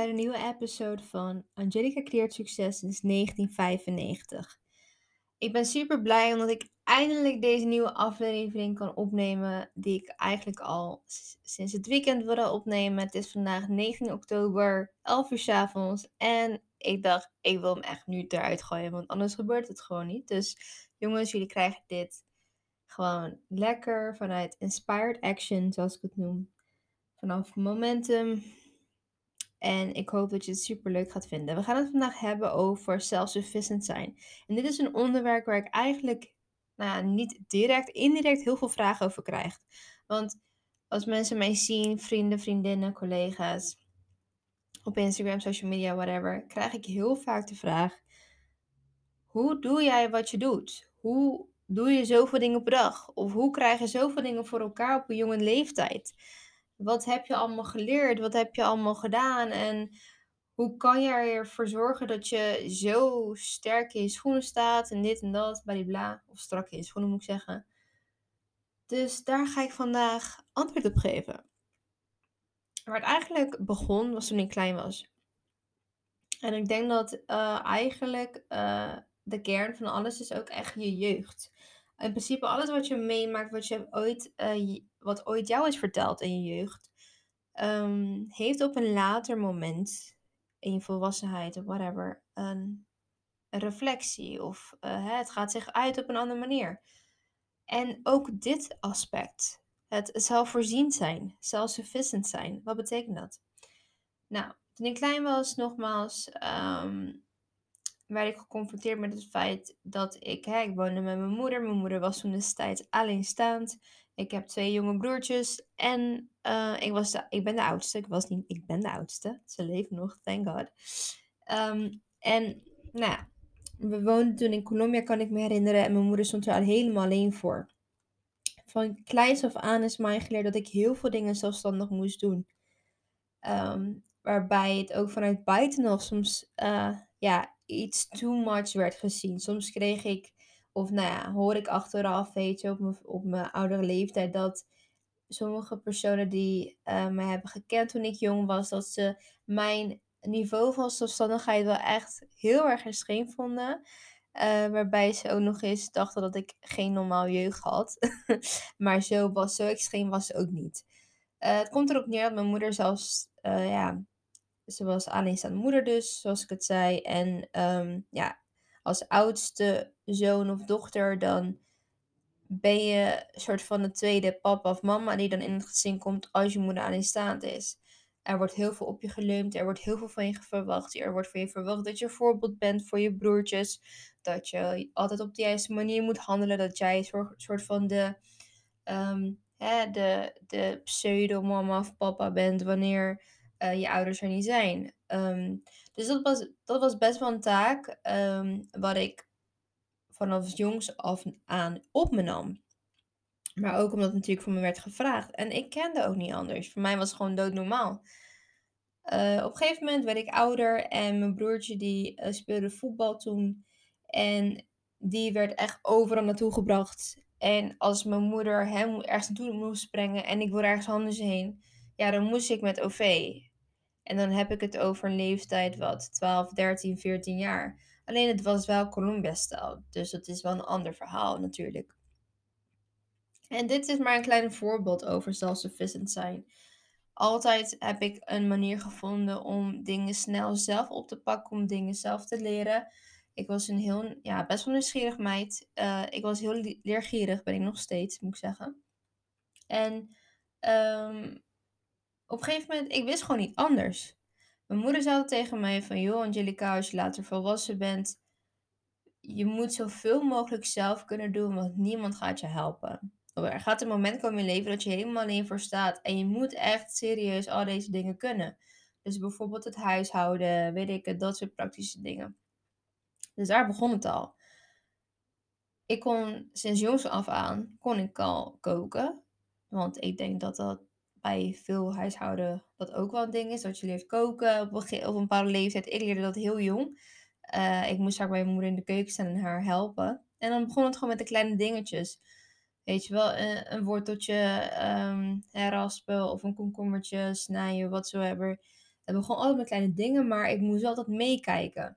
Bij de nieuwe episode van Angelica creëert succes sinds 1995. Ik ben super blij omdat ik eindelijk deze nieuwe aflevering kan opnemen, die ik eigenlijk al sinds het weekend wilde opnemen. Het is vandaag 19 oktober, 11 uur s avonds en ik dacht, ik wil hem echt nu eruit gooien, want anders gebeurt het gewoon niet. Dus jongens, jullie krijgen dit gewoon lekker vanuit Inspired Action, zoals ik het noem. Vanaf momentum, en ik hoop dat je het super leuk gaat vinden. We gaan het vandaag hebben over self-sufficient zijn. En dit is een onderwerp waar ik eigenlijk nou ja, niet direct, indirect heel veel vragen over krijg. Want als mensen mij zien, vrienden, vriendinnen, collega's, op Instagram, social media, whatever, krijg ik heel vaak de vraag: hoe doe jij wat je doet? Hoe doe je zoveel dingen per dag? Of hoe krijg je zoveel dingen voor elkaar op een jonge leeftijd? Wat heb je allemaal geleerd? Wat heb je allemaal gedaan? En hoe kan je ervoor zorgen dat je zo sterk in je schoenen staat en dit en dat, bla Of strak in je schoenen moet ik zeggen. Dus daar ga ik vandaag antwoord op geven. Waar het eigenlijk begon was toen ik klein was. En ik denk dat uh, eigenlijk uh, de kern van alles is ook echt je jeugd. In principe alles wat je meemaakt, wat, je ooit, uh, wat ooit jou is verteld in je jeugd, um, heeft op een later moment, in je volwassenheid of whatever, een, reflectie. Of uh, het gaat zich uit op een andere manier. En ook dit aspect, het zelfvoorziend zijn, self-sufficient zijn, wat betekent dat? Nou, toen ik klein was, nogmaals, um, werd ik geconfronteerd met het feit dat ik, hè, ik woonde met mijn moeder. Mijn moeder was toen destijds alleenstaand. Ik heb twee jonge broertjes en uh, ik, was de, ik ben de oudste. Ik, was niet, ik ben de oudste. Ze leven nog, thank God. Um, en nou ja, we woonden toen in Colombia, kan ik me herinneren. En mijn moeder stond er al helemaal alleen voor. Van kleins af aan is mij geleerd dat ik heel veel dingen zelfstandig moest doen. Um, waarbij het ook vanuit buitenaf soms uh, ja, iets too much werd gezien. Soms kreeg ik, of nou ja, hoor ik achteraf, weet je, op mijn, op mijn oudere leeftijd, dat sommige personen die uh, mij hebben gekend toen ik jong was, dat ze mijn niveau van zelfstandigheid wel echt heel erg extreem vonden. Uh, waarbij ze ook nog eens dachten dat ik geen normaal jeugd had. maar zo, was, zo extreem was ze ook niet. Uh, het komt erop neer dat mijn moeder zelfs ja, ze was alleenstaande moeder dus, zoals ik het zei. En um, ja, als oudste zoon of dochter, dan ben je een soort van de tweede papa of mama die dan in het gezin komt als je moeder alleenstaand is. Er wordt heel veel op je geleund, er wordt heel veel van je verwacht. Er wordt van je verwacht dat je voorbeeld bent voor je broertjes. Dat je altijd op de juiste manier moet handelen. Dat jij een soort van de, um, hè, de, de pseudo-mama of papa bent wanneer uh, je ouders er niet zijn. Um, dus dat was, dat was best wel een taak um, wat ik vanaf jongs af aan op me nam. Maar ook omdat het natuurlijk voor me werd gevraagd. En ik kende ook niet anders. Voor mij was het gewoon doodnormaal. Uh, op een gegeven moment werd ik ouder en mijn broertje die uh, speelde voetbal toen. En die werd echt overal naartoe gebracht. En als mijn moeder hem ergens naartoe moest brengen en ik wilde ergens anders heen, ja, dan moest ik met OV. En dan heb ik het over een leeftijd wat 12, 13, 14 jaar. Alleen het was wel Columbia-stijl. Dus dat is wel een ander verhaal natuurlijk. En dit is maar een klein voorbeeld over self-sufficient zijn. Altijd heb ik een manier gevonden om dingen snel zelf op te pakken, om dingen zelf te leren. Ik was een heel, ja, best wel nieuwsgierig meid. Uh, ik was heel leergierig, ben ik nog steeds, moet ik zeggen. En um, op een gegeven moment, ik wist gewoon niet anders. Mijn moeder zei tegen mij van, joh Angelica, als je later volwassen bent, je moet zoveel mogelijk zelf kunnen doen, want niemand gaat je helpen. Er gaat een moment komen in je leven dat je helemaal alleen voor staat en je moet echt serieus al deze dingen kunnen. Dus bijvoorbeeld het huishouden, weet ik het, dat soort praktische dingen. Dus daar begon het al. Ik kon sinds jongs af aan, kon ik al koken. Want ik denk dat dat bij veel huishouden dat ook wel een ding is. Dat je leert koken op een, op een bepaalde leeftijd. Ik leerde dat heel jong. Uh, ik moest vaak bij mijn moeder in de keuken staan en haar helpen. En dan begon het gewoon met de kleine dingetjes. Weet je wel, een, een worteltje um, raspen of een komkommertje snijden, whatsoever. Het begon altijd met kleine dingen, maar ik moest altijd meekijken.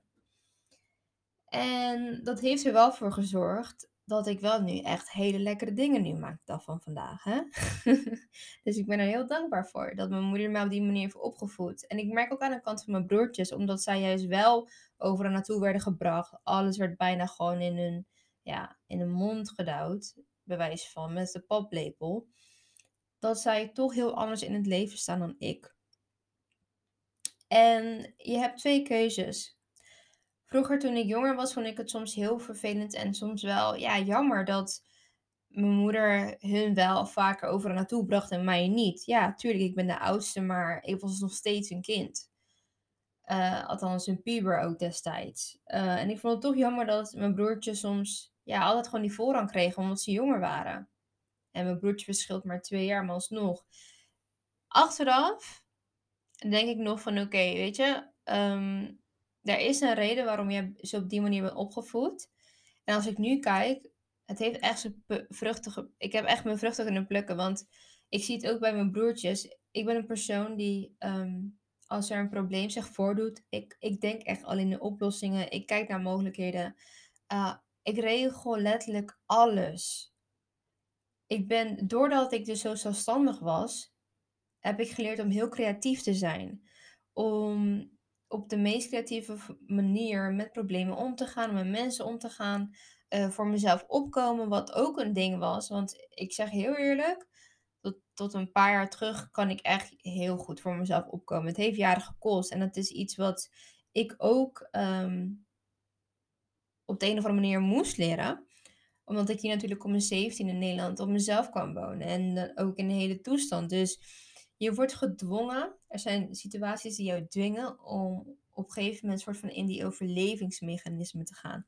En dat heeft er wel voor gezorgd dat ik wel nu echt hele lekkere dingen nu maak de dag van vandaag. Hè? dus ik ben er heel dankbaar voor dat mijn moeder mij op die manier heeft opgevoed. En ik merk ook aan de kant van mijn broertjes, omdat zij juist wel overal naartoe werden gebracht. Alles werd bijna gewoon in hun, ja, in hun mond gedouwd, bewijs van, met de paplepel. Dat zij toch heel anders in het leven staan dan ik. En je hebt twee keuzes. Vroeger, toen ik jonger was, vond ik het soms heel vervelend en soms wel ja, jammer dat mijn moeder hun wel vaker overal naartoe bracht en mij niet. Ja, tuurlijk, ik ben de oudste, maar ik was nog steeds een kind. Uh, althans, een puber ook destijds. Uh, en ik vond het toch jammer dat mijn broertje soms ja, altijd gewoon die voorrang kreeg omdat ze jonger waren. En mijn broertje verschilt maar twee jaar, maar alsnog. Achteraf denk ik nog van oké, weet je, um, er is een reden waarom je zo op die manier bent opgevoed. En als ik nu kijk, het heeft echt zijn vruchten. Ik heb echt mijn vruchten kunnen plukken. Want ik zie het ook bij mijn broertjes. Ik ben een persoon die, ehm, als er een probleem zich voordoet, ik, ik denk echt al in de oplossingen. Ik kijk naar mogelijkheden. Uh, ik regel letterlijk alles. Ik ben, doordat ik dus zo zelfstandig was, heb ik geleerd om heel creatief te zijn. Om op de meest creatieve manier met problemen om te gaan, met mensen om te gaan, uh, voor mezelf opkomen, wat ook een ding was. Want ik zeg heel eerlijk, tot, tot een paar jaar terug kan ik echt heel goed voor mezelf opkomen. Het heeft jaren gekost en dat is iets wat ik ook um, op de een of andere manier moest leren omdat ik hier natuurlijk om mijn 17 in Nederland op mezelf kwam wonen. En dan ook in de hele toestand. Dus je wordt gedwongen. Er zijn situaties die jou dwingen om op een gegeven moment soort van in die overlevingsmechanisme te gaan.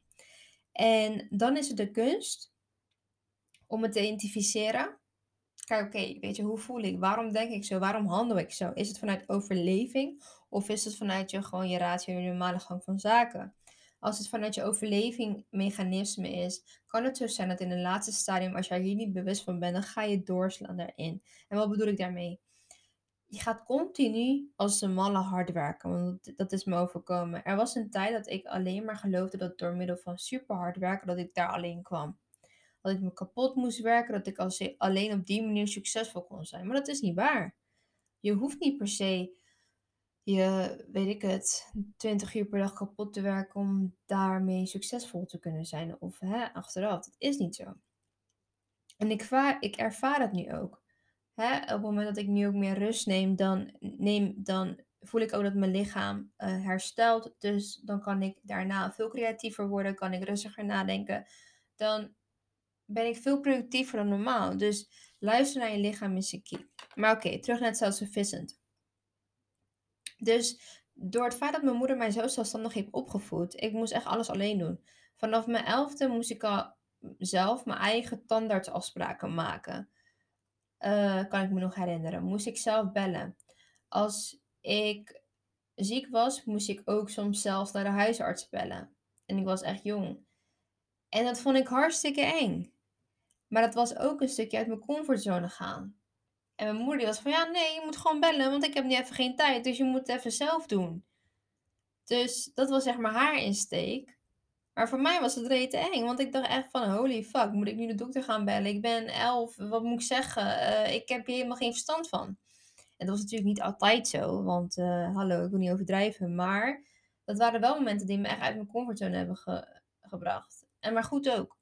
En dan is het de kunst om het te identificeren. Kijk, oké, weet je, hoe voel ik? Waarom denk ik zo? Waarom handel ik zo? Is het vanuit overleving of is het vanuit je gewoon je ratio, je normale gang van zaken? Als het vanuit je overlevingmechanisme is, kan het zo zijn dat in een laatste stadium, als jij hier niet bewust van bent, dan ga je doorslaan daarin. En wat bedoel ik daarmee? Je gaat continu als een malle hard werken. Want dat is me overkomen. Er was een tijd dat ik alleen maar geloofde dat door middel van super hard werken, dat ik daar alleen kwam. Dat ik me kapot moest werken, dat ik alleen op die manier succesvol kon zijn. Maar dat is niet waar. Je hoeft niet per se je, weet ik het, 20 uur per dag kapot te werken om daarmee succesvol te kunnen zijn. Of hè, achteraf. Dat is niet zo. En ik, ik ervaar het nu ook hè, op het moment dat ik nu ook meer rust neem, dan, neem, dan voel ik ook dat mijn lichaam uh, herstelt. Dus dan kan ik daarna veel creatiever worden, kan ik rustiger nadenken. Dan ben ik veel productiever dan normaal. Dus luister naar je lichaam is een key. Maar oké, terug naar het self-sufficient. Dus door het feit dat mijn moeder mij zo zelfstandig heeft opgevoed, ik moest echt alles alleen doen. Vanaf mijn elfde moest ik al zelf mijn eigen tandartsafspraken maken. Uh, kan ik me nog herinneren. Moest ik zelf bellen. Als ik ziek was, moest ik ook soms zelf naar de huisarts bellen. En ik was echt jong. En dat vond ik hartstikke eng. Maar dat was ook een stukje uit mijn comfortzone gaan. En mijn moeder was van, ja nee, je moet gewoon bellen, want ik heb nu even geen tijd. Dus je moet het even zelf doen. Dus dat was zeg maar haar insteek. Maar voor mij was het rete eng, want ik dacht echt van holy fuck, moet ik nu de dokter gaan bellen? Ik ben elf, wat moet ik zeggen? Uh, ik heb hier helemaal geen verstand van. En dat was natuurlijk niet altijd zo, want uh, hallo, ik wil niet overdrijven. Maar dat waren wel momenten die me echt uit mijn comfortzone hebben ge gebracht. En maar goed ook.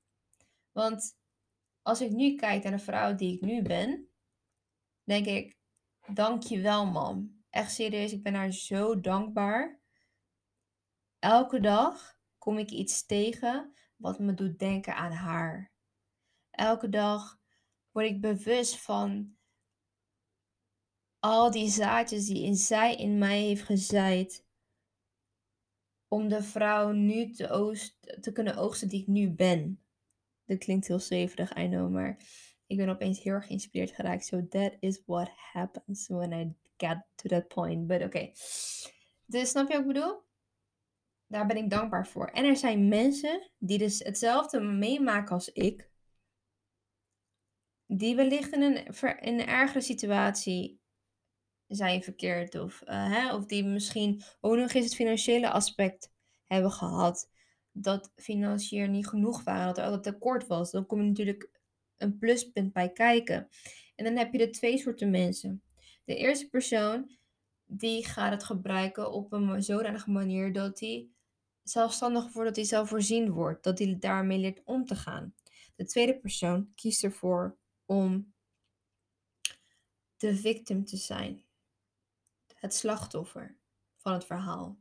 Want als ik nu kijk naar de vrouw die ik nu ben, denk ik, dank je wel man. Echt serieus, ik ben haar zo dankbaar. Elke dag kom ik iets tegen wat me doet denken aan haar. Elke dag word ik bewust van al die zaadjes die in zij in mij heeft gezaaid. Om de vrouw nu te, oost, te kunnen oogsten die ik nu ben. Dat klinkt heel zweverig, I know, maar ik ben opeens heel erg geïnspireerd geraakt. So that is what happens when I get to that point. But. Okay. Dus snap je wat ik bedoel? Daar ben ik dankbaar voor. En er zijn mensen die dus hetzelfde meemaken als ik. Die wellicht in een, in een ergere situatie zijn verkeerd. Of, eh, hè, of die misschien ook nog eens het financiële aspect hebben gehad. Dat financieel niet genoeg waren, dat er altijd tekort was. Dan kom je natuurlijk een pluspunt bij kijken. En dan heb je de twee soorten mensen. De eerste persoon, die gaat het gebruiken op een zodanige manier dat hij zelfstandig wordt, dat hij zelfvoorzien wordt. Dat hij daarmee leert om te gaan. De tweede persoon kiest ervoor om de victim te zijn. Het slachtoffer van het verhaal.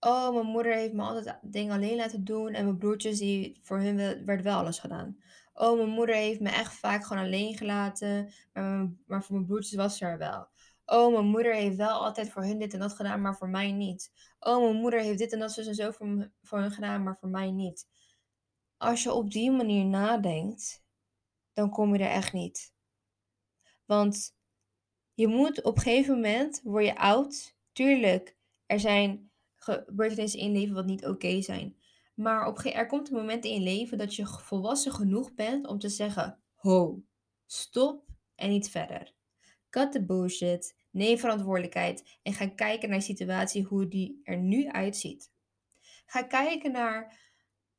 Oh, mijn moeder heeft me altijd dingen alleen laten doen en mijn broertjes, die, voor hun werd wel alles gedaan. Oh, mijn moeder heeft me echt vaak gewoon alleen gelaten, maar, maar voor mijn broertjes was ze er wel. Oh, mijn moeder heeft wel altijd voor hun dit en dat gedaan, maar voor mij niet. Oh, mijn moeder heeft dit en dat zo en zo voor, voor hun gedaan, maar voor mij niet. Als je op die manier nadenkt, dan kom je er echt niet. Want je moet op een gegeven moment, word je oud. Tuurlijk, er zijn gebeurtenissen in leven wat niet oké zijn. Maar op er komt een moment in je leven dat je volwassen genoeg bent om te zeggen: Ho, stop en niet verder. Cut the bullshit, neem verantwoordelijkheid en ga kijken naar de situatie hoe die er nu uitziet. Ga kijken naar,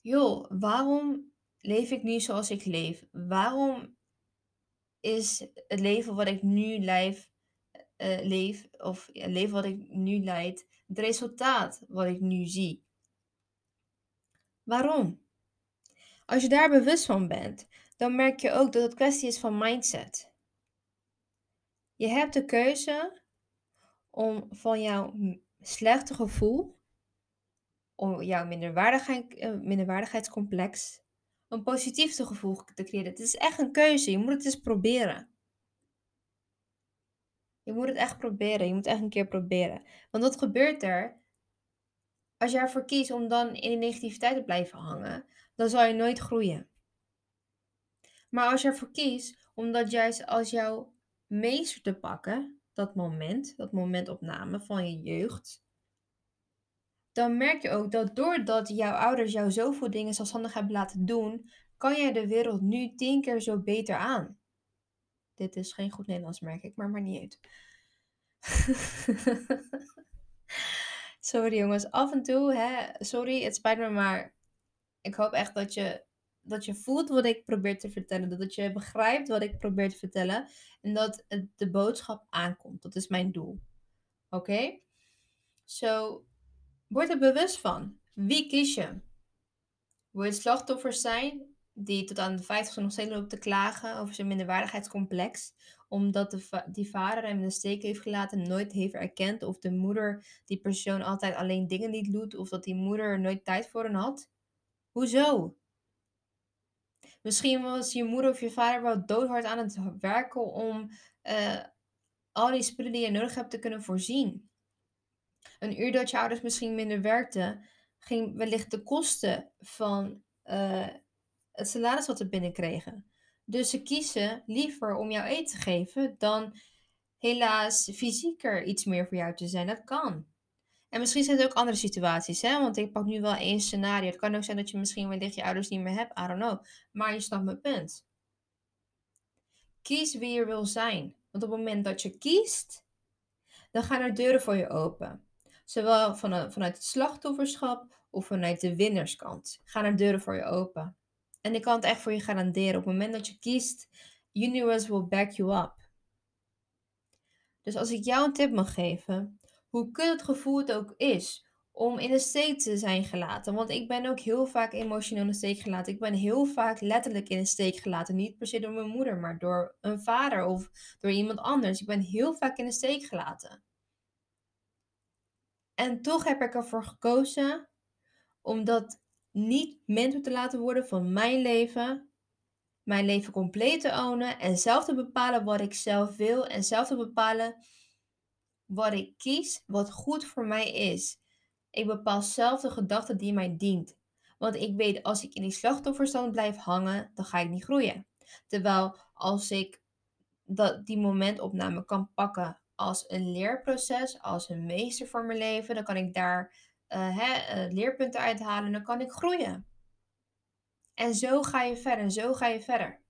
joh, waarom leef ik nu zoals ik leef? Waarom is het leven wat ik nu leef, uh, leef of het leven wat ik nu leid, het resultaat wat ik nu zie? Waarom? Als je daar bewust van bent, dan merk je ook dat het kwestie is van mindset. Je hebt de keuze om van jouw slechte gevoel, om jouw minderwaardigheid, uh, minderwaardigheidscomplex, een positief gevoel te creëren. Het is echt een keuze. Je moet het eens proberen. Je moet het echt proberen. Je moet echt een keer proberen. Want wat gebeurt er? Als je ervoor kiest om dan in de negativiteit te blijven hangen, dan zal je nooit groeien. Maar als je ervoor kiest om dat juist als jouw meester te pakken, dat moment, dat momentopname van je jeugd, dan merk je ook dat doordat jouw ouders jou zoveel dingen zelfstandig hebben laten doen, kan jij de wereld nu tien keer zo beter aan. Dit is geen goed Nederlands, merk ik, maar maar niet uit. sorry jongens, af en toe, hè, sorry, het spijt me, maar ik hoop echt dat je, dat je voelt wat ik probeer te vertellen. Dat je begrijpt wat ik probeer te vertellen. En dat de boodschap aankomt. Dat is mijn doel. Oké? Zo, word er bewust van. Wie kies je? Wil je slachtoffers zijn die tot aan de 50 nog steeds loopt te klagen over zijn minderwaardigheidscomplex, omdat de die vader hem in de steek heeft gelaten, nooit heeft erkend, of de moeder die persoon altijd alleen dingen niet doet, of dat die moeder nooit tijd voor hem had? Hoezo? Misschien was je moeder of je vader wel doodhard aan het werken om uh, al die spullen die je nodig hebt te kunnen voorzien. Een uur dat je ouders misschien minder werkten, ging wellicht de kosten van uh, het salaris wat ze binnenkregen. Dus ze kiezen liever om jou eten te geven dan helaas fysieker iets meer voor jou te zijn. Dat kan. En misschien zijn er ook andere situaties, hè? want ik pak nu wel één scenario. Het kan ook zijn dat je misschien wellicht je ouders niet meer hebt, I don't know. Maar je snapt mijn punt. Kies wie je wil zijn. Want op het moment dat je kiest, dan gaan er deuren voor je open. Zowel vanuit het slachtofferschap of vanuit de winnerskant gaan er deuren voor je open. En ik kan het echt voor je garanderen. Op het moment dat je kiest, universe will back you up. Dus als ik jou een tip mag geven, hoe kut het gevoel het ook is om in de steek te zijn gelaten. Want ik ben ook heel vaak emotioneel in de steek gelaten. Ik ben heel vaak letterlijk in de steek gelaten. Niet per se door mijn moeder, maar door een vader of door iemand anders. Ik ben heel vaak in de steek gelaten. En toch heb ik ervoor gekozen om dat niet mentor te laten worden van mijn leven. Mijn leven compleet te ownen en zelf te bepalen wat ik zelf wil en zelf te bepalen wat ik kies, wat goed voor mij is. Ik bepaal zelf de gedachte die mij dient. Want ik weet, als ik in die slachtofferstand blijf hangen, dan ga ik niet groeien. Terwijl als ik dat, die momentopname kan pakken als een leerproces, als een meester voor mijn leven, dan kan ik daar uh, hè, uh, leerpunten uithalen, dan kan ik groeien. En zo ga je verder, en zo ga je verder.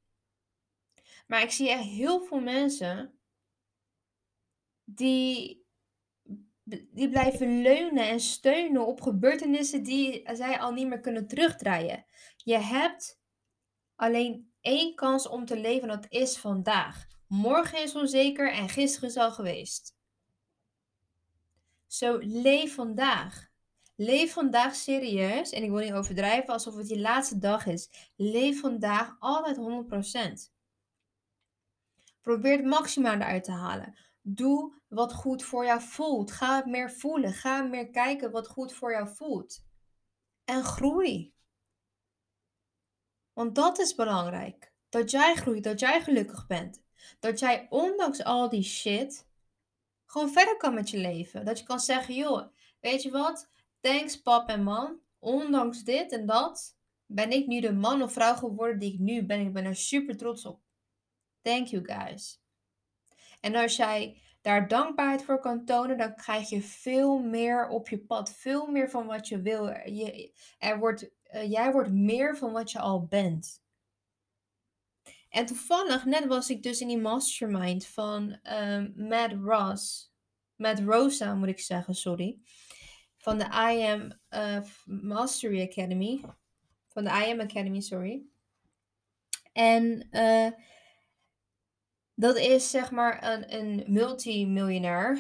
Maar ik zie echt heel veel mensen die, die blijven leunen en steunen op gebeurtenissen die zij al niet meer kunnen terugdraaien. Je hebt alleen één kans om te leven en dat is vandaag. Morgen is onzeker en gisteren is al geweest. Zo leef vandaag. Leef vandaag serieus. En ik wil niet overdrijven alsof het je laatste dag is. Leef vandaag altijd 100%. Probeer het maximaal eruit te halen. Doe wat goed voor jou voelt. Ga meer voelen. Ga meer kijken wat goed voor jou voelt. En groei. Want dat is belangrijk. Dat jij groeit, dat jij gelukkig bent. Dat jij ondanks al die shit gewoon verder kan met je leven. Dat je kan zeggen, joh, weet je wat? Thanks pap en man. Ondanks dit en dat ben ik nu de man of vrouw geworden die ik nu ben. Ik ben er super trots op. Thank you guys. En als jij daar dankbaarheid voor kan tonen, dan krijg je veel meer op je pad. Veel meer van wat je wil. Je, er wordt, uh, jij wordt meer van wat je al bent. En toevallig, net was ik dus in die mastermind van um, Matt Ross. Matt Rosa moet ik zeggen, sorry. Van de I Am uh, Mastery Academy. Van de I Am Academy, sorry. En uh, dat is zeg maar een, een multimiljonair.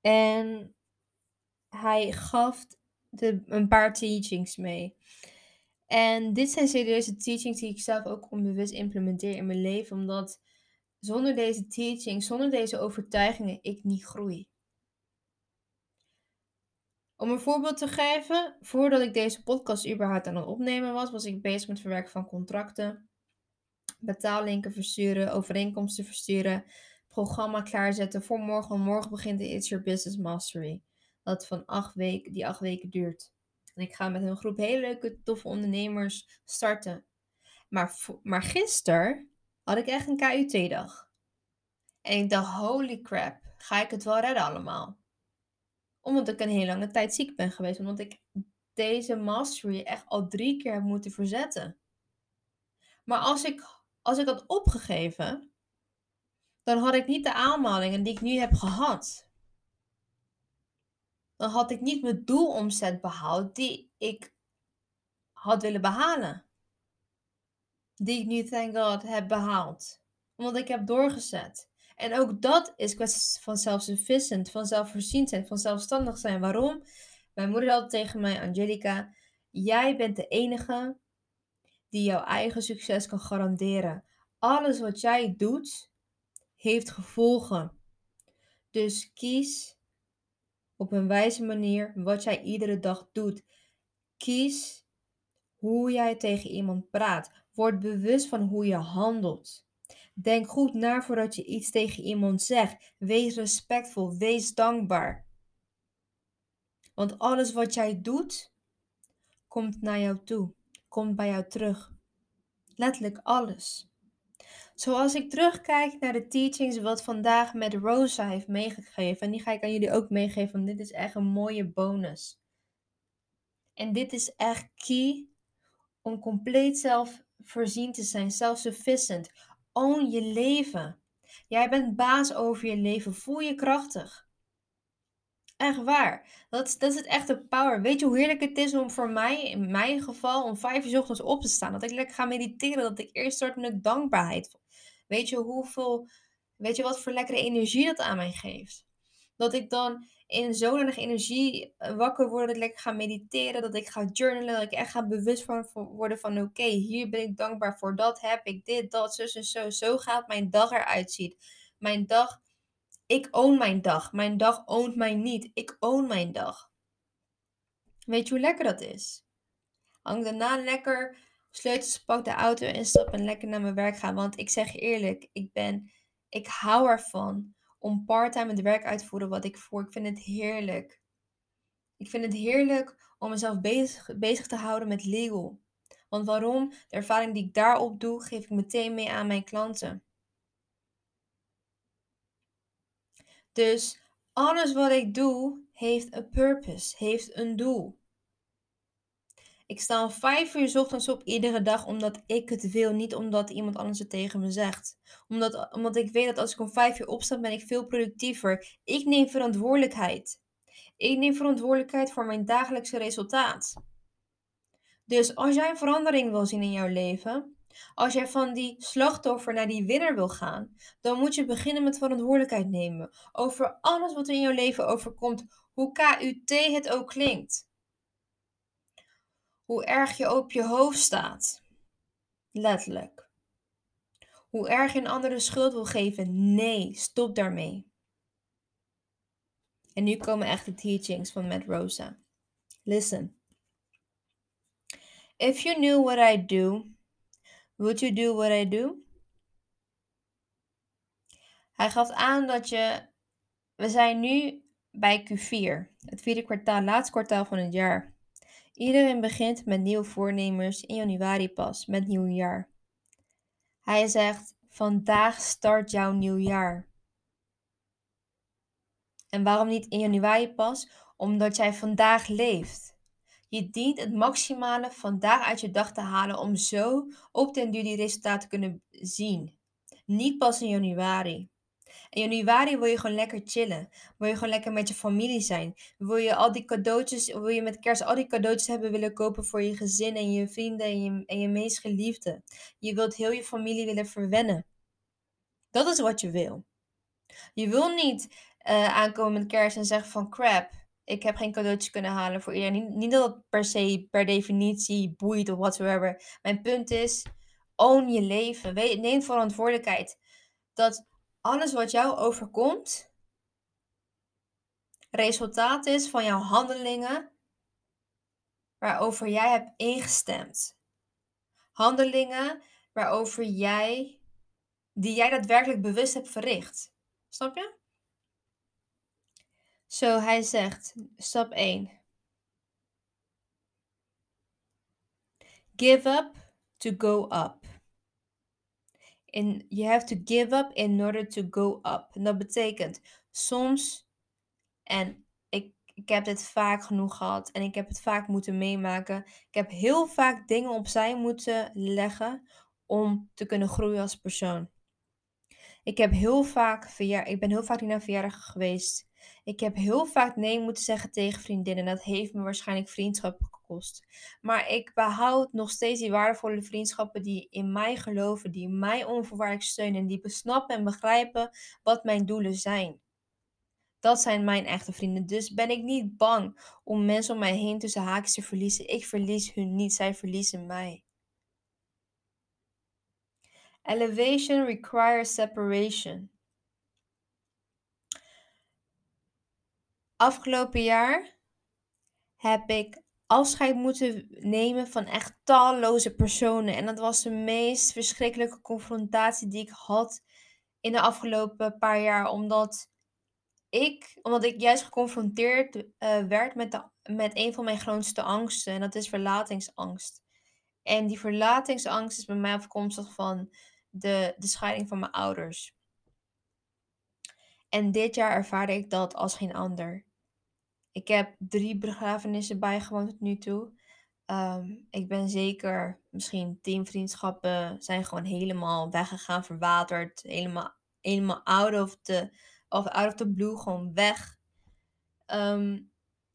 En hij gaf de, een paar teachings mee. En dit zijn serieuze teachings die ik zelf ook onbewust implementeer in mijn leven, omdat zonder deze teachings, zonder deze overtuigingen, ik niet groei. Om een voorbeeld te geven, voordat ik deze podcast überhaupt aan het opnemen was, was ik bezig met het verwerken van contracten, betaallinken versturen, overeenkomsten versturen, programma klaarzetten voor morgen. Morgen begint de It's Your Business Mastery, dat van acht weken, die acht weken duurt. En ik ga met een groep hele leuke, toffe ondernemers starten. Maar, maar gisteren had ik echt een KUT-dag. En ik dacht, holy crap, ga ik het wel redden allemaal? Omdat ik een hele lange tijd ziek ben geweest. Omdat ik deze mastery echt al drie keer heb moeten verzetten. Maar als ik, als ik had opgegeven, dan had ik niet de aanmalingen die ik nu heb gehad dan had ik niet mijn doelomzet behaald die ik had willen behalen. Die ik nu, thank God, heb behaald. Omdat ik heb doorgezet. En ook dat is kwestie van zelfsufficient, van zelfvoorziend zijn, van zelfstandig zijn. Waarom? Mijn moeder had tegen mij, Angelica, jij bent de enige die jouw eigen succes kan garanderen. Alles wat jij doet, heeft gevolgen. Dus kies op een wijze manier wat jij iedere dag doet. Kies hoe jij tegen iemand praat. Word bewust van hoe je handelt. Denk goed na voordat je iets tegen iemand zegt. Wees respectvol, wees dankbaar. Want alles wat jij doet, komt naar jou toe, komt bij jou terug. Letterlijk alles. Zoals ik terugkijk naar de teachings wat vandaag met Rosa heeft meegegeven. En die ga ik aan jullie ook meegeven, want dit is echt een mooie bonus. En dit is echt key om compleet zelfvoorzien te zijn, self-sufficient. Own je leven. Jij bent baas over je leven. Voel je krachtig. Echt waar. Dat, dat is het echte power. Weet je hoe heerlijk het is om voor mij, in mijn geval, om vijf uur ochtends op te staan. Dat ik lekker ga mediteren. Dat ik eerst start met dankbaarheid. Weet je hoeveel, weet je wat voor lekkere energie dat aan mij geeft? Dat ik dan in zo'n energie eh, wakker word, dat ik lekker ga mediteren, dat ik ga journalen, dat ik echt ga bewust worden van oké, hier ben ik dankbaar voor, dat heb ik, dit, dat, zus en zo. Zo gaat mijn dag eruit zien. Mijn dag, ik own mijn dag. Mijn dag oont mij niet. Ik own mijn dag. Weet je hoe lekker dat is? Hang daarna lekker sleutels pak, de auto en stap en lekker naar mijn werk gaan. Want ik zeg eerlijk, ik ben, ik hou ervan om parttime het werk uit te voeren wat ik voer. Ik vind het heerlijk. Ik vind het heerlijk om mezelf bezig, bezig te houden met legal. Want waarom? De ervaring die ik daarop doe, geef ik meteen mee aan mijn klanten. Dus alles wat ik doe, heeft een purpose, heeft een doel. Ik sta om vijf uur ochtends op iedere dag omdat ik het wil, niet omdat iemand anders het tegen me zegt. Omdat, omdat ik weet dat als ik om vijf uur opsta, ben ik veel productiever. Ik neem verantwoordelijkheid. Ik neem verantwoordelijkheid voor mijn dagelijkse resultaat. Dus als jij een verandering wil zien in jouw leven, als jij van die slachtoffer naar die winnaar wil gaan, dan moet je beginnen met verantwoordelijkheid nemen over alles wat er in jouw leven overkomt, hoe KUT het ook klinkt. Hoe erg je op je hoofd staat. Letterlijk. Hoe erg je een andere schuld wil geven. Nee, stop daarmee. En nu komen echt de teachings van Matt Rosa. Listen. If you knew what I do, would you do what I do? Hij gaf aan dat je. We zijn nu bij Q4, het vierde kwartaal, laatste kwartaal van het jaar. Iedereen begint met nieuwe voornemers in januari pas, met nieuw jaar. Hij zegt: Vandaag start jouw nieuw jaar. En waarom niet in januari pas? Omdat jij vandaag leeft. Je dient het maximale vandaag uit je dag te halen om zo op den duur die resultaten te kunnen zien. Niet pas in januari. In januari wil je gewoon lekker chillen. Wil je gewoon lekker met je familie zijn. Wil je al die cadeautjes, wil je met kerst al die cadeautjes hebben willen kopen voor je gezin en je vrienden en je, en je meest geliefde. Je wilt heel je familie willen verwennen. Dat is wat je wil. Je wil niet uh, aankomen met kerst en zeggen van crap, ik heb geen cadeautjes kunnen halen voor iedereen. Niet, niet dat het per se, per definitie boeit of whatsoever. Mijn punt is, own je leven. neem verantwoordelijkheid. Dat alles wat jou overkomt, resultaat is van jouw handelingen waarover jij hebt ingestemd. Handelingen waarover jij, die jij daadwerkelijk bewust hebt verricht. Snap je? Zo, hij zegt, stap 1. Give up to go up. In, you have to give up in order to go up. En dat betekent soms, en ik, ik heb dit vaak genoeg gehad en ik heb het vaak moeten meemaken. Ik heb heel vaak dingen opzij moeten leggen om te kunnen groeien als persoon. Ik, heb heel vaak verjaar, ik ben heel vaak niet naar verjaardagen geweest. Ik heb heel vaak nee moeten zeggen tegen vriendinnen. Dat heeft me waarschijnlijk vriendschappen gekost. Maar ik behoud nog steeds die waardevolle vriendschappen die in mij geloven, die mij onvoorwaardelijk steunen en die besnappen en begrijpen wat mijn doelen zijn. Dat zijn mijn echte vrienden. Dus ben ik niet bang om mensen om mij heen tussen haakjes te verliezen. Ik verlies hun niet, zij verliezen mij. Elevation requires separation. Afgelopen jaar heb ik afscheid moeten nemen van echt talloze personen. En dat was de meest verschrikkelijke confrontatie die ik had in de afgelopen paar jaar. Omdat ik, omdat ik juist geconfronteerd uh, werd met, de, met een van mijn grootste angsten. En dat is verlatingsangst. En die verlatingsangst is bij mij afkomstig van de, de scheiding van mijn ouders. En dit jaar ervaarde ik dat als geen ander. Ik heb drie begrafenissen bijgewoond tot nu toe. Ehm, ik ben zeker, misschien tien vriendschappen zijn gewoon helemaal weggegaan, verwaterd. Helemaal, helemaal out of the, of out of the blue, gewoon weg. Ehm,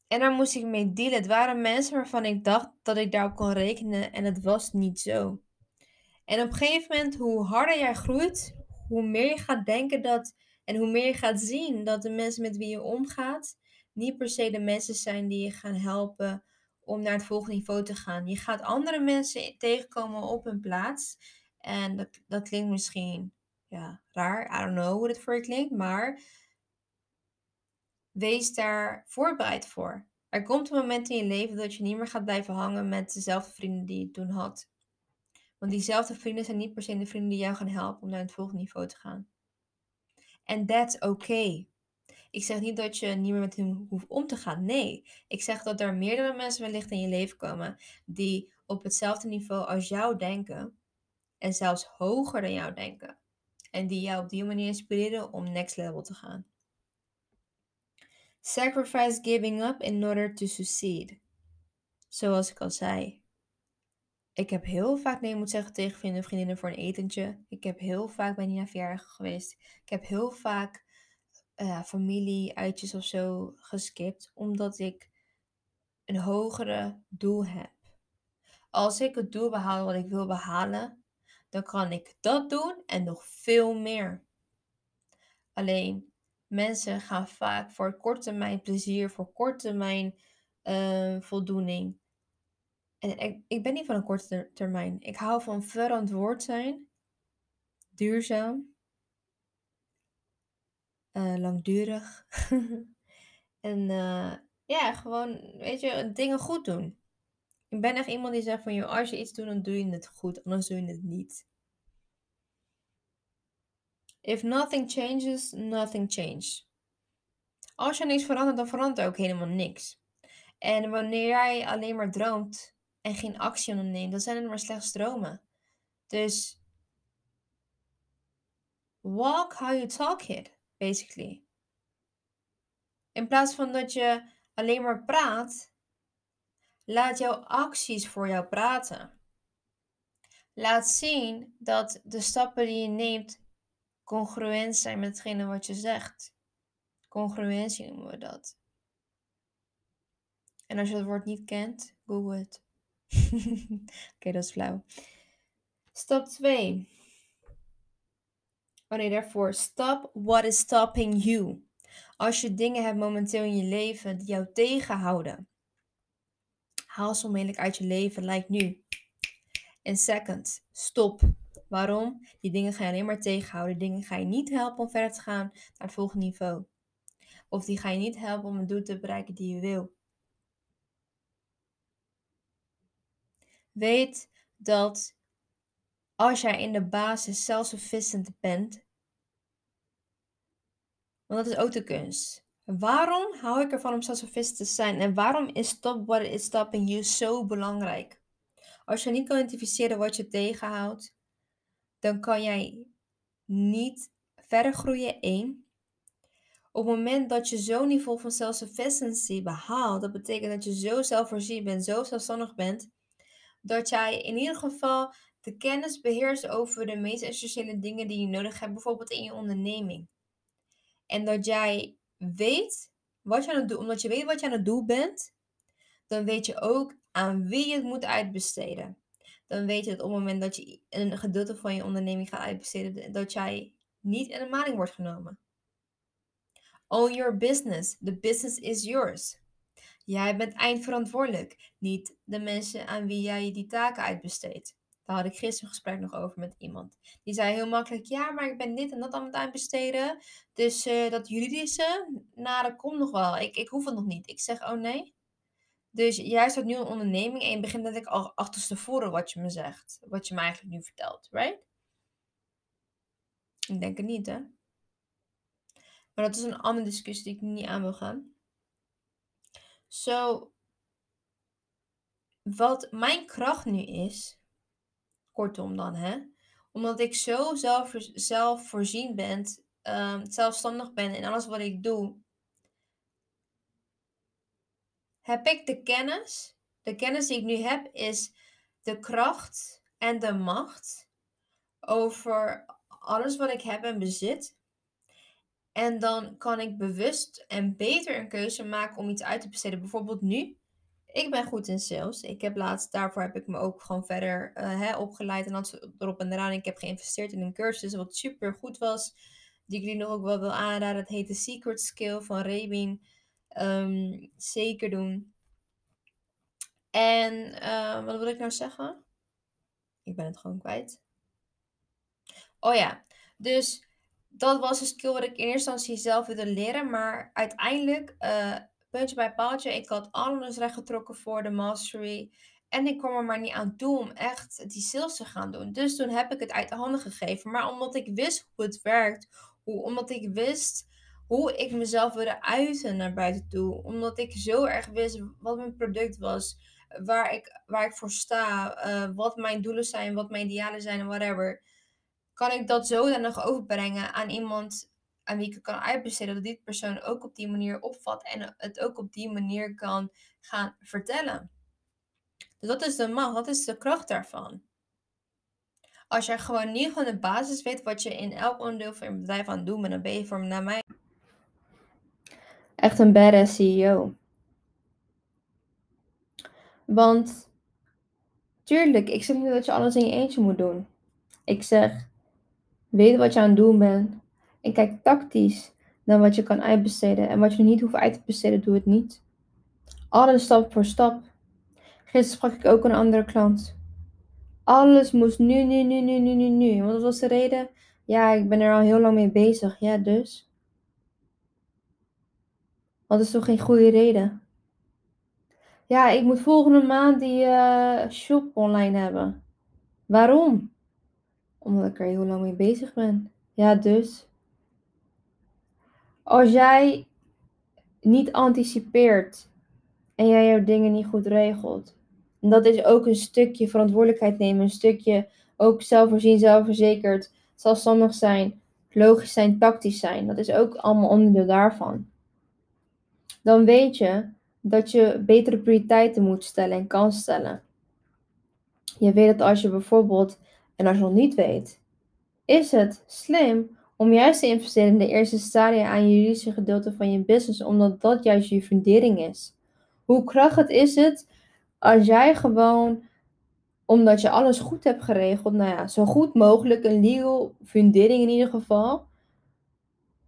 en daar moest ik mee dealen. Het waren mensen waarvan ik dacht dat ik daarop kon rekenen en het was niet zo. En op een gegeven moment, hoe harder jij groeit, hoe meer je gaat denken dat en hoe meer je gaat zien dat de mensen met wie je omgaat, niet per se de mensen zijn die je gaan helpen om naar het volgende niveau te gaan. Je gaat andere mensen tegenkomen op hun plaats. En dat, dat klinkt misschien ja, raar. I don't know hoe het voor je klinkt. Maar wees daar voorbereid voor. Er komt een moment in je leven dat je niet meer gaat blijven hangen met dezelfde vrienden die je toen had. Want diezelfde vrienden zijn niet per se de vrienden die jou gaan helpen om naar het volgende niveau te gaan. En that's okay. Ik zeg niet dat je niet meer met hem hoeft om te gaan. Nee, ik zeg dat er meerdere mensen wellicht in je leven komen die op hetzelfde niveau als jou denken en zelfs hoger dan jou denken. En die jou op die manier inspireren om next level te gaan. Sacrifice giving up in order to succeed. Zoals ik al zei, ik heb heel vaak nee moeten zeggen tegen vrienden en vriendinnen voor een etentje. Ik heb heel vaak ben naar verjaardag geweest. Ik heb heel vaak uh, familie-uitjes of zo geskipt, omdat ik een hogere doel heb. Als ik het doel behaal wat ik wil behalen, dan kan ik dat doen en nog veel meer. Alleen mensen gaan vaak voor korte termijn plezier, voor korte termijn uh, voldoening. En ik, ik ben niet van een korte termijn. Ik hou van verantwoord zijn, duurzaam, uh, langdurig. en uh, ja, gewoon, weet je, dingen goed doen. Ik ben echt iemand die zegt van, joh, als je iets doet, dan doe je het goed, anders doe je het niet. If nothing changes, nothing changes. Als je niks verandert, dan verandert ook helemaal niks. En wanneer jij alleen maar droomt en geen actie onderneemt, dan zijn het maar slechts dromen. Dus walk how you talk it, basically. In plaats van dat je alleen maar praat, laat jouw acties voor jou praten. Laat zien dat de stappen die je neemt congruent zijn met hetgene wat je zegt. Congruentie noemen we dat. En als je het woord niet kent, google het. Oké, dat is flauw. Stap 2. Nee, daarvoor. Stop what is stopping you. Als je dingen hebt momenteel in je leven die jou tegenhouden. Haal ze onmiddellijk uit je leven, like nu. En second, stop. Waarom? Die dingen ga je alleen maar tegenhouden. Die dingen ga je niet helpen om verder te gaan naar het volgende niveau. Of die ga je niet helpen om een doel te bereiken die je wil. Weet dat als jij in de basis self-sufficient bent, want dat is ook de kunst. Waarom hou ik ervan om self-sufficient te zijn? En waarom is stop what is stopping you zo belangrijk? Als je niet kan identificeren wat je tegenhoudt, dan kan jij niet verder groeien. Eén. Op het moment dat je zo'n niveau van self-sufficiency behaalt, dat betekent dat je zo zelfvoorzien bent, zo zelfstandig bent, dat jij in ieder geval de kennis beheerst over de meest essentiële dingen die je nodig hebt, bijvoorbeeld in je onderneming. En dat jij weet wat je aan het doen, omdat je weet wat je aan het doen bent, dan weet je ook aan wie je het moet uitbesteden. Dan weet je dat op het moment dat je een gedeelte van je onderneming gaat uitbesteden, dat jij niet in de maling wordt genomen. Own your business. The business is yours. Jij bent eindverantwoordelijk, niet de mensen aan wie jij die taken uitbesteedt. Daar had ik gisteren een gesprek nog over met iemand. Die zei heel makkelijk: Ja, maar ik ben dit en dat aan het uitbesteden. Dus uh, dat juridische, nou, dat komt nog wel. Ik, ik hoef het nog niet. Ik zeg: Oh nee. Dus jij start nu een onderneming en je begint dat ik al achterstevoren wat je me zegt. Wat je me eigenlijk nu vertelt, right? Ik denk het niet, hè? Maar dat is een andere discussie die ik niet aan wil gaan. Zo, wat mijn kracht nu is, kortom dan, hè, omdat ik zo zelf, zelfvoorzien ben, um, zelfstandig ben in alles wat ik doe, heb ik de kennis. De kennis die ik nu heb is de kracht en de macht over alles wat ik heb en bezit. En dan kan ik bewust en beter een keuze maken om iets uit te besteden. Bijvoorbeeld nu. Ik ben goed in sales. Ik heb laatst, daarvoor heb ik me ook gewoon verder uh, hè, opgeleid en dat erop en eraan. Ik heb geïnvesteerd in een cursus wat super goed was. Die ik jullie nog ook wel wil aanraden. Het heet The Secret Skill van Rebin. Um, zeker doen. En uh, wat wil ik nou zeggen? Ik ben het gewoon kwijt. Oh ja, dus dat was een skill wat ik in eerste instantie zelf wilde leren. Maar uiteindelijk, uh, puntje bij paaltje, ik had alles rechtgetrokken voor de mastery. En ik kwam er maar niet aan toe om echt die sales te gaan doen. Dus toen heb ik het uit de handen gegeven. Maar omdat ik wist hoe het werkt, hoe, omdat ik wist hoe ik mezelf wilde uiten naar buiten toe. Omdat ik zo erg wist wat mijn product was, waar ik, waar ik voor sta, uh, wat mijn doelen zijn, wat mijn idealen zijn en whatever kan ik dat zodanig overbrengen aan iemand aan wie ik kan uitbesteden, dat die persoon ook op die manier opvat en het ook op die manier kan gaan vertellen. Dus dat is de macht, dat is de kracht daarvan. Als jij gewoon niet gewoon de basis weet wat je in elk onderdeel van je bedrijf aan het doen bent, dan ben je voor mij echt een badass CEO. Want tuurlijk, ik zeg niet dat je alles in je eentje moet doen. Ik zeg, weet wat je aan het doen bent en kijk tactisch naar wat je kan uitbesteden. En wat je niet hoeft uit te besteden, doe het niet. Alles stap voor stap. Gisteren sprak ik ook een andere klant. Alles moest nu, nu, nu, nu, nu, nu, nu. Want wat was de reden? Ja, ik ben er al heel lang mee bezig. Ja, dus. Wat is toch geen goede reden? Ja, ik moet volgende maand die uh, shop online hebben. Waarom? Omdat ik er heel lang mee bezig ben. Ja, dus. Als jij niet anticipeert en jij jouw dingen niet goed regelt, en dat is ook een stukje verantwoordelijkheid nemen, een stukje ook zelfvoorzien, zelfverzekerd, zelfstandig zijn, logisch zijn, tactisch zijn. Dat is ook allemaal onderdeel daarvan. Dan weet je dat je betere prioriteiten moet stellen en kan stellen. Je weet dat als je bijvoorbeeld, en als je nog niet weet, is het slim om juist te investeren in de eerste stadia aan je juridische gedeelte van je business, omdat dat juist je fundering is. Hoe krachtig is het als jij gewoon, omdat je alles goed hebt geregeld, nou ja, zo goed mogelijk een legal fundering in ieder geval,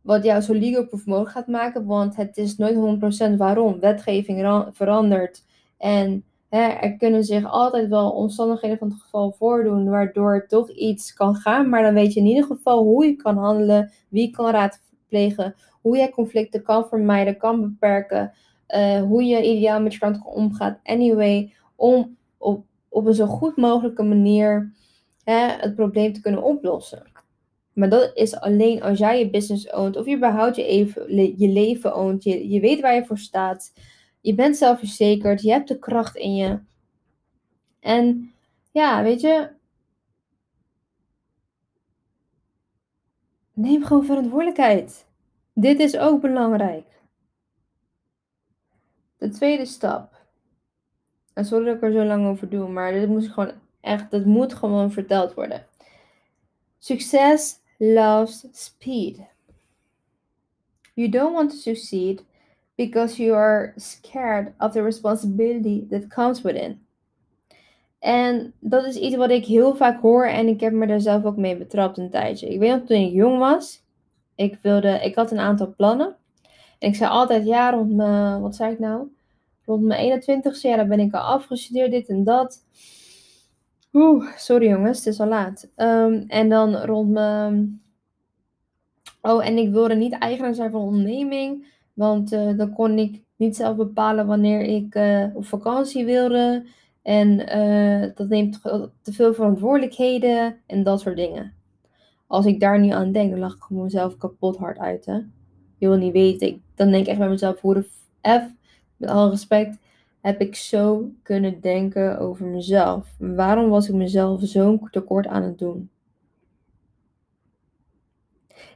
wat jou zo legal proof mogelijk gaat maken, want het is nooit 100% waarom. Wetgeving verandert en hè, er kunnen zich altijd wel omstandigheden van het geval voordoen, waardoor toch iets kan gaan, maar dan weet je in ieder geval hoe je kan handelen, wie kan raadplegen, hoe je conflicten kan vermijden, kan beperken, uh, hoe je ideaal met je klant omgaat. Anyway, om op, op een zo goed mogelijke manier hè, het probleem te kunnen oplossen. Maar dat is alleen als jij je business oont of je überhaupt je, even, je leven oont. Je, je weet waar je voor staat. Je bent zelfverzekerd. Je hebt de kracht in je. En ja, weet je. Neem gewoon verantwoordelijkheid. Dit is ook belangrijk. De tweede stap. En sorry dat ik er zo lang over doe, maar dit moet gewoon echt, dat moet gewoon verteld worden. Succes loves speed. You don't want to succeed because you are scared of the responsibility that comes with it. En dat is iets wat ik heel vaak hoor en ik heb me daar zelf ook mee betrapt een tijdje. Ik weet nog toen ik jong was, ik, wilde, ik had een aantal plannen. En ik zei altijd, ja, rond mijn, wat zei ik nou? Rond mijn 21ste, ja, dan ben ik al afgestudeerd, dit en dat. Oeh, sorry jongens, het is al laat. Ehm, en dan rond mijn. Oh, en ik wilde niet eigenaar zijn van onderneming. Want uh, dan kon ik niet zelf bepalen wanneer ik uh, op vakantie wilde. En uh, dat neemt te veel verantwoordelijkheden en dat soort dingen. Als ik daar nu aan denk, dan lach ik gewoon mezelf kapot hard uit. Hè? Je wil niet weten. Ik, dan denk ik echt bij mezelf, hoe de F, met alle respect, heb ik zo kunnen denken over mezelf? Waarom was ik mezelf zo'n tekort aan het doen?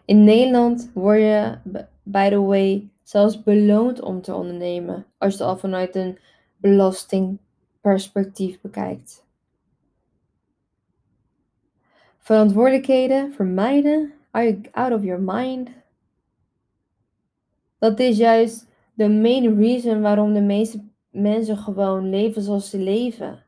In Nederland word je, by the way, zelfs beloond om te ondernemen. Als je het al vanuit een belastingperspectief bekijkt. Verantwoordelijkheden vermijden. Are you out of your mind? Dat is juist de main reason waarom de meeste mensen gewoon leven zoals ze leven.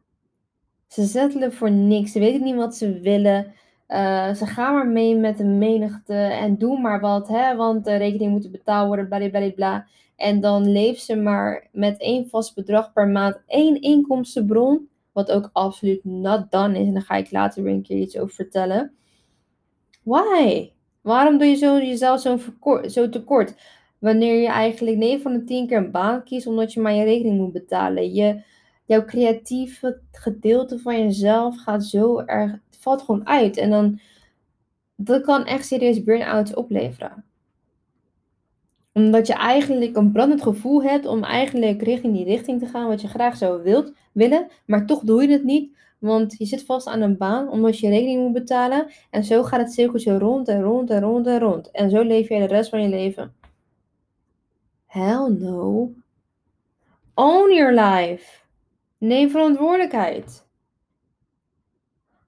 Ze zetten voor niks. Ze weten niet wat ze willen. Uh, ze gaan maar mee met de menigte en doen maar wat, hè, want de rekening moet betaald worden, bla. En dan leeft ze maar met één vast bedrag per maand, één inkomstenbron, wat ook absoluut not done is. En daar ga ik later weer een keer iets over vertellen. Why? Waarom doe je zo, jezelf zo, tekort? Wanneer je eigenlijk 9 van de 10 keer een baan kiest omdat je maar je rekening moet betalen. Je, jouw creatieve gedeelte van jezelf gaat zo erg, valt gewoon uit. En dan, dat kan echt serieus burn-outs opleveren. Omdat je eigenlijk een brandend gevoel hebt om eigenlijk richting die richting te gaan wat je graag zou wilt, willen, maar toch doe je het niet. Want je zit vast aan een baan omdat je rekening moet betalen. En zo gaat het cirkeltje rond en rond en rond en rond. En zo leef je de rest van je leven. Hell no. Own your life. Neem verantwoordelijkheid.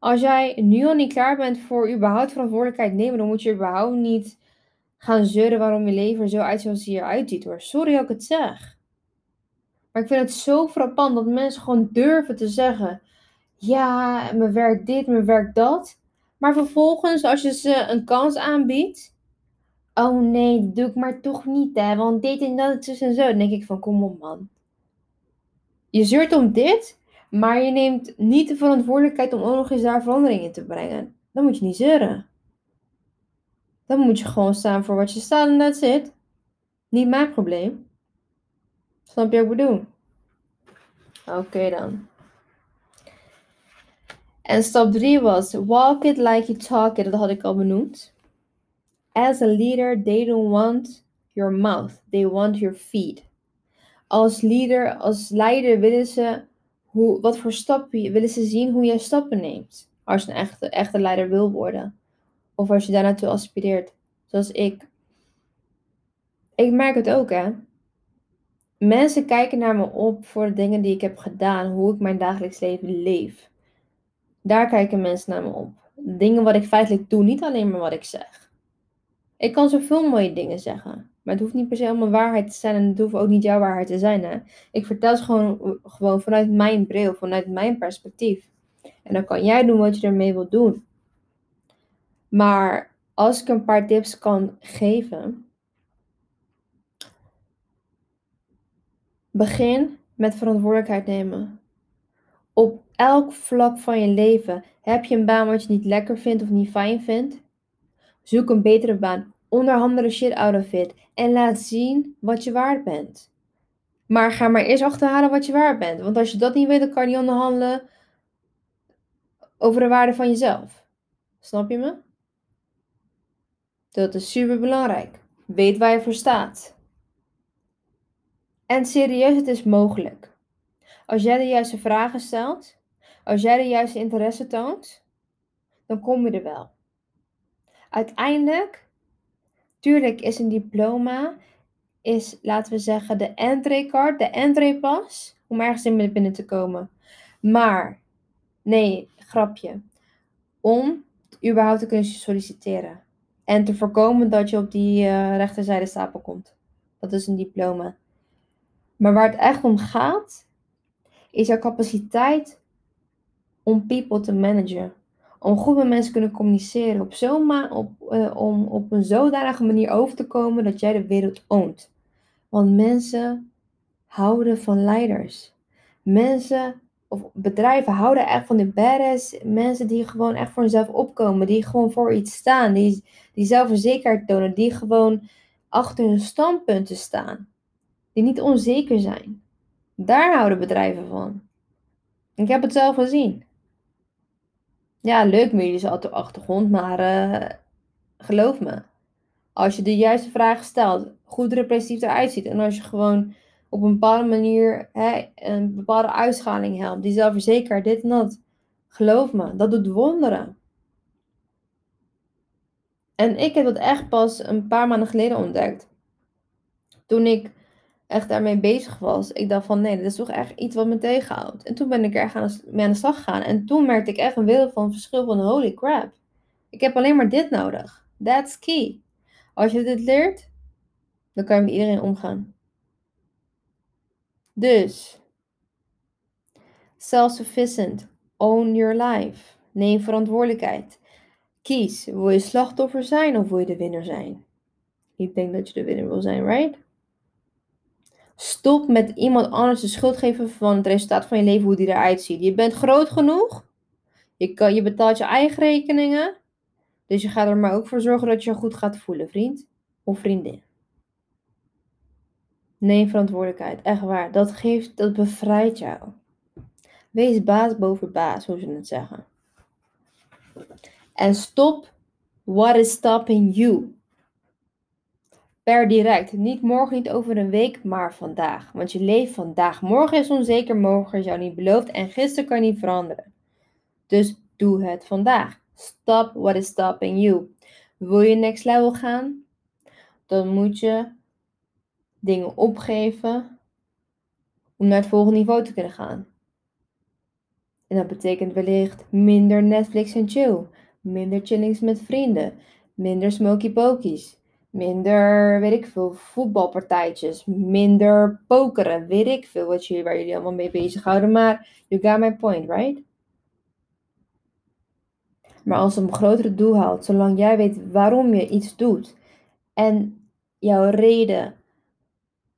Als jij nu al niet klaar bent voor überhaupt verantwoordelijkheid nemen, dan moet je überhaupt niet gaan zeuren waarom je leven zo uitziet zoals hij eruit ziet hoor. Sorry dat ik het zeg. Maar ik vind het zo frappant dat mensen gewoon durven te zeggen: Ja, me werkt dit, me werkt dat. Maar vervolgens, als je ze een kans aanbiedt. Oh nee, dat doe ik maar toch niet, hè? Want dit en dat en zo. Dan denk ik van: Kom op, man. Je zeurt om dit, maar je neemt niet de verantwoordelijkheid om ook nog eens daar verandering in te brengen. Dan moet je niet zeuren. Dan moet je gewoon staan voor wat je staat en that's it. Niet mijn probleem. Snap je wat ik bedoel? Oké dan. En stap 3 was walk it like you talk it. Dat had ik al benoemd. As a leader, they don't want your mouth. They want your feet. Als leader, als leider willen ze hoe, wat voor stappen willen ze zien hoe jij stappen neemt. Als je een echte, echte leider wil worden. Of als je daar naartoe aspireert. Zoals ik. Ik merk het ook, hè. Mensen kijken naar me op voor de dingen die ik heb gedaan, hoe ik mijn dagelijks leven leef. Daar kijken mensen naar me op. Dingen wat ik feitelijk doe, niet alleen maar wat ik zeg. Ik kan zoveel mooie dingen zeggen, maar het hoeft niet per se allemaal waarheid te zijn en het hoeft ook niet jouw waarheid te zijn. Hè? Ik vertel het gewoon, gewoon vanuit mijn bril, vanuit mijn perspectief. En dan kan jij doen wat je ermee wilt doen. Maar als ik een paar tips kan geven, begin met verantwoordelijkheid nemen. Op elk vlak van je leven heb je een baan wat je niet lekker vindt of niet fijn vindt. Zoek een betere baan, onderhandel de shit out of it en laat zien wat je waard bent. Maar ga maar eerst achterhalen wat je waard bent. Want als je dat niet weet, dan kan je niet onderhandelen over de waarde van jezelf. Snap je me? Dat is super belangrijk. Weet waar je voor staat. En serieus, het is mogelijk. Als jij de juiste vragen stelt, als jij de juiste interesse toont, dan kom je er wel. Uiteindelijk, tuurlijk is een diploma, is laten we zeggen de entreecard, de entreepas, om ergens in binnen te komen. Maar, nee, grapje. Om überhaupt te kunnen solliciteren. En te voorkomen dat je op die uh, rechterzijde stapel komt. Dat is een diploma. Maar waar het echt om gaat, is jouw capaciteit om people te managen. Om goed met mensen te kunnen communiceren. Op, zo op, uh, om op een zodanige manier over te komen dat jij de wereld oont. Want mensen houden van leiders. Mensen of bedrijven houden echt van de badass mensen die gewoon echt voor zichzelf opkomen. Die gewoon voor iets staan. Die, die zelfverzekerd tonen. Die gewoon achter hun standpunten staan. Die niet onzeker zijn. Daar houden bedrijven van. Ik heb het zelf gezien. Ja, leuk op de achtergrond, maar uh, geloof me. Als je de juiste vragen stelt, goed representatief eruit ziet en als je gewoon op een bepaalde manier hè, een bepaalde uitschaling helpt, die zelfverzekerd, dit en dat. Geloof me, dat doet wonderen. En ik heb dat echt pas een paar maanden geleden ontdekt. Toen ik echt daarmee bezig was. Ik dacht van nee, dat is toch echt iets wat me tegenhoudt. En toen ben ik er aan mee aan de slag gegaan. En toen merkte ik echt een wereld van verschil van holy crap. Ik heb alleen maar dit nodig. That's key. Als je dit leert, dan kan je met iedereen omgaan. Dus, self-sufficient, own your life, neem verantwoordelijkheid. Kies, wil je slachtoffer zijn of wil je de winnaar zijn? Ik denk dat je de winnaar wil zijn, right? Stop met iemand anders de schuld geven van het resultaat van je leven, hoe die eruit ziet. Je bent groot genoeg. Je, kan, je betaalt je eigen rekeningen. Dus je gaat er maar ook voor zorgen dat je je goed gaat voelen, vriend of vriendin. Neem verantwoordelijkheid. Echt waar. Dat geeft, dat bevrijdt jou. Wees baas boven baas, hoe ze het zeggen. En stop. What is stopping you? Per direct. Niet morgen, niet over een week, maar vandaag. Want je leeft vandaag. Morgen is onzeker, morgen is jou niet beloofd en gisteren kan niet veranderen. Dus doe het vandaag. Stop what is stopping you. Wil je next level gaan? Dan moet je dingen opgeven om naar het volgende niveau te kunnen gaan. En dat betekent wellicht minder Netflix en chill, minder chillings met vrienden, minder smoky pokies, minder, weet ik veel, voetbalpartijtjes, minder pokeren, weet ik veel wat jullie, waar jullie allemaal mee bezighouden. Maar you got my point, right? Maar als een grotere doel haalt, zolang jij weet waarom je iets doet en jouw reden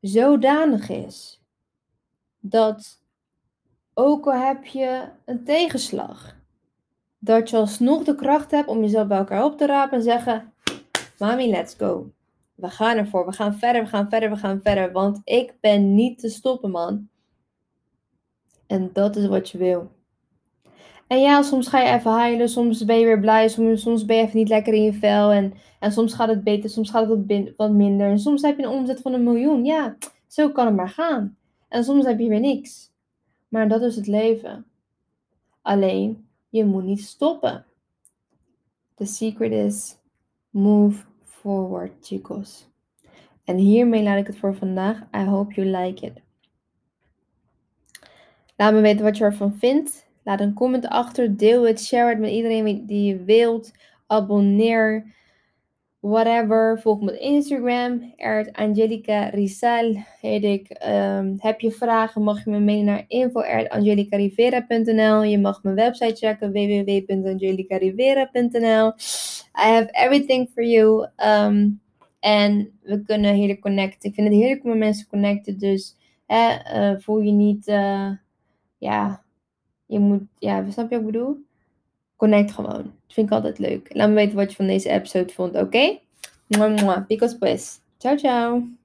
zodanig is dat ook al heb je een tegenslag, dat je alsnog de kracht hebt om jezelf bij elkaar op te rapen en zeggen: Mami, let's go. We gaan ervoor, we gaan verder, we gaan verder, we gaan verder. Want ik ben niet te stoppen, man. En dat is wat je wil. En ja, soms ga je even huilen, soms ben je weer blij, soms, ben je even niet lekker in je vel. En, en soms gaat het beter, soms gaat het wat, wat minder. En soms heb je een omzet van een miljoen. Ja, zo kan het maar gaan. En soms heb je weer niks. Maar dat is het leven. Alleen, je moet niet stoppen. The secret is move forward, chicos. En hiermee laat ik het voor vandaag. I hope you like it. Laat me weten wat je ervan vindt. Laat een comment achter. Deel het. Share het met iedereen die je wilt. Abonneer. Whatever. Volg me op Instagram. Ert Angelica Rizal heet ik. Ehm, heb je vragen? Mag je me mailen naar info.angelicarivera.nl Je mag mijn website checken. www.angelicarivera.nl I have everything for you. Ehm, en we kunnen heerlijk connecten. Ik vind het heerlijk om mensen te connecten. Dus uh, voel je niet... Uh, ja, je moet, ja, snap je wat ik bedoel? Connect gewoon. Dat vind ik altijd leuk. Laat me weten wat je van deze episode vond, oké? Okay? Mwah, mwah. Picos pues. Ciao, ciao.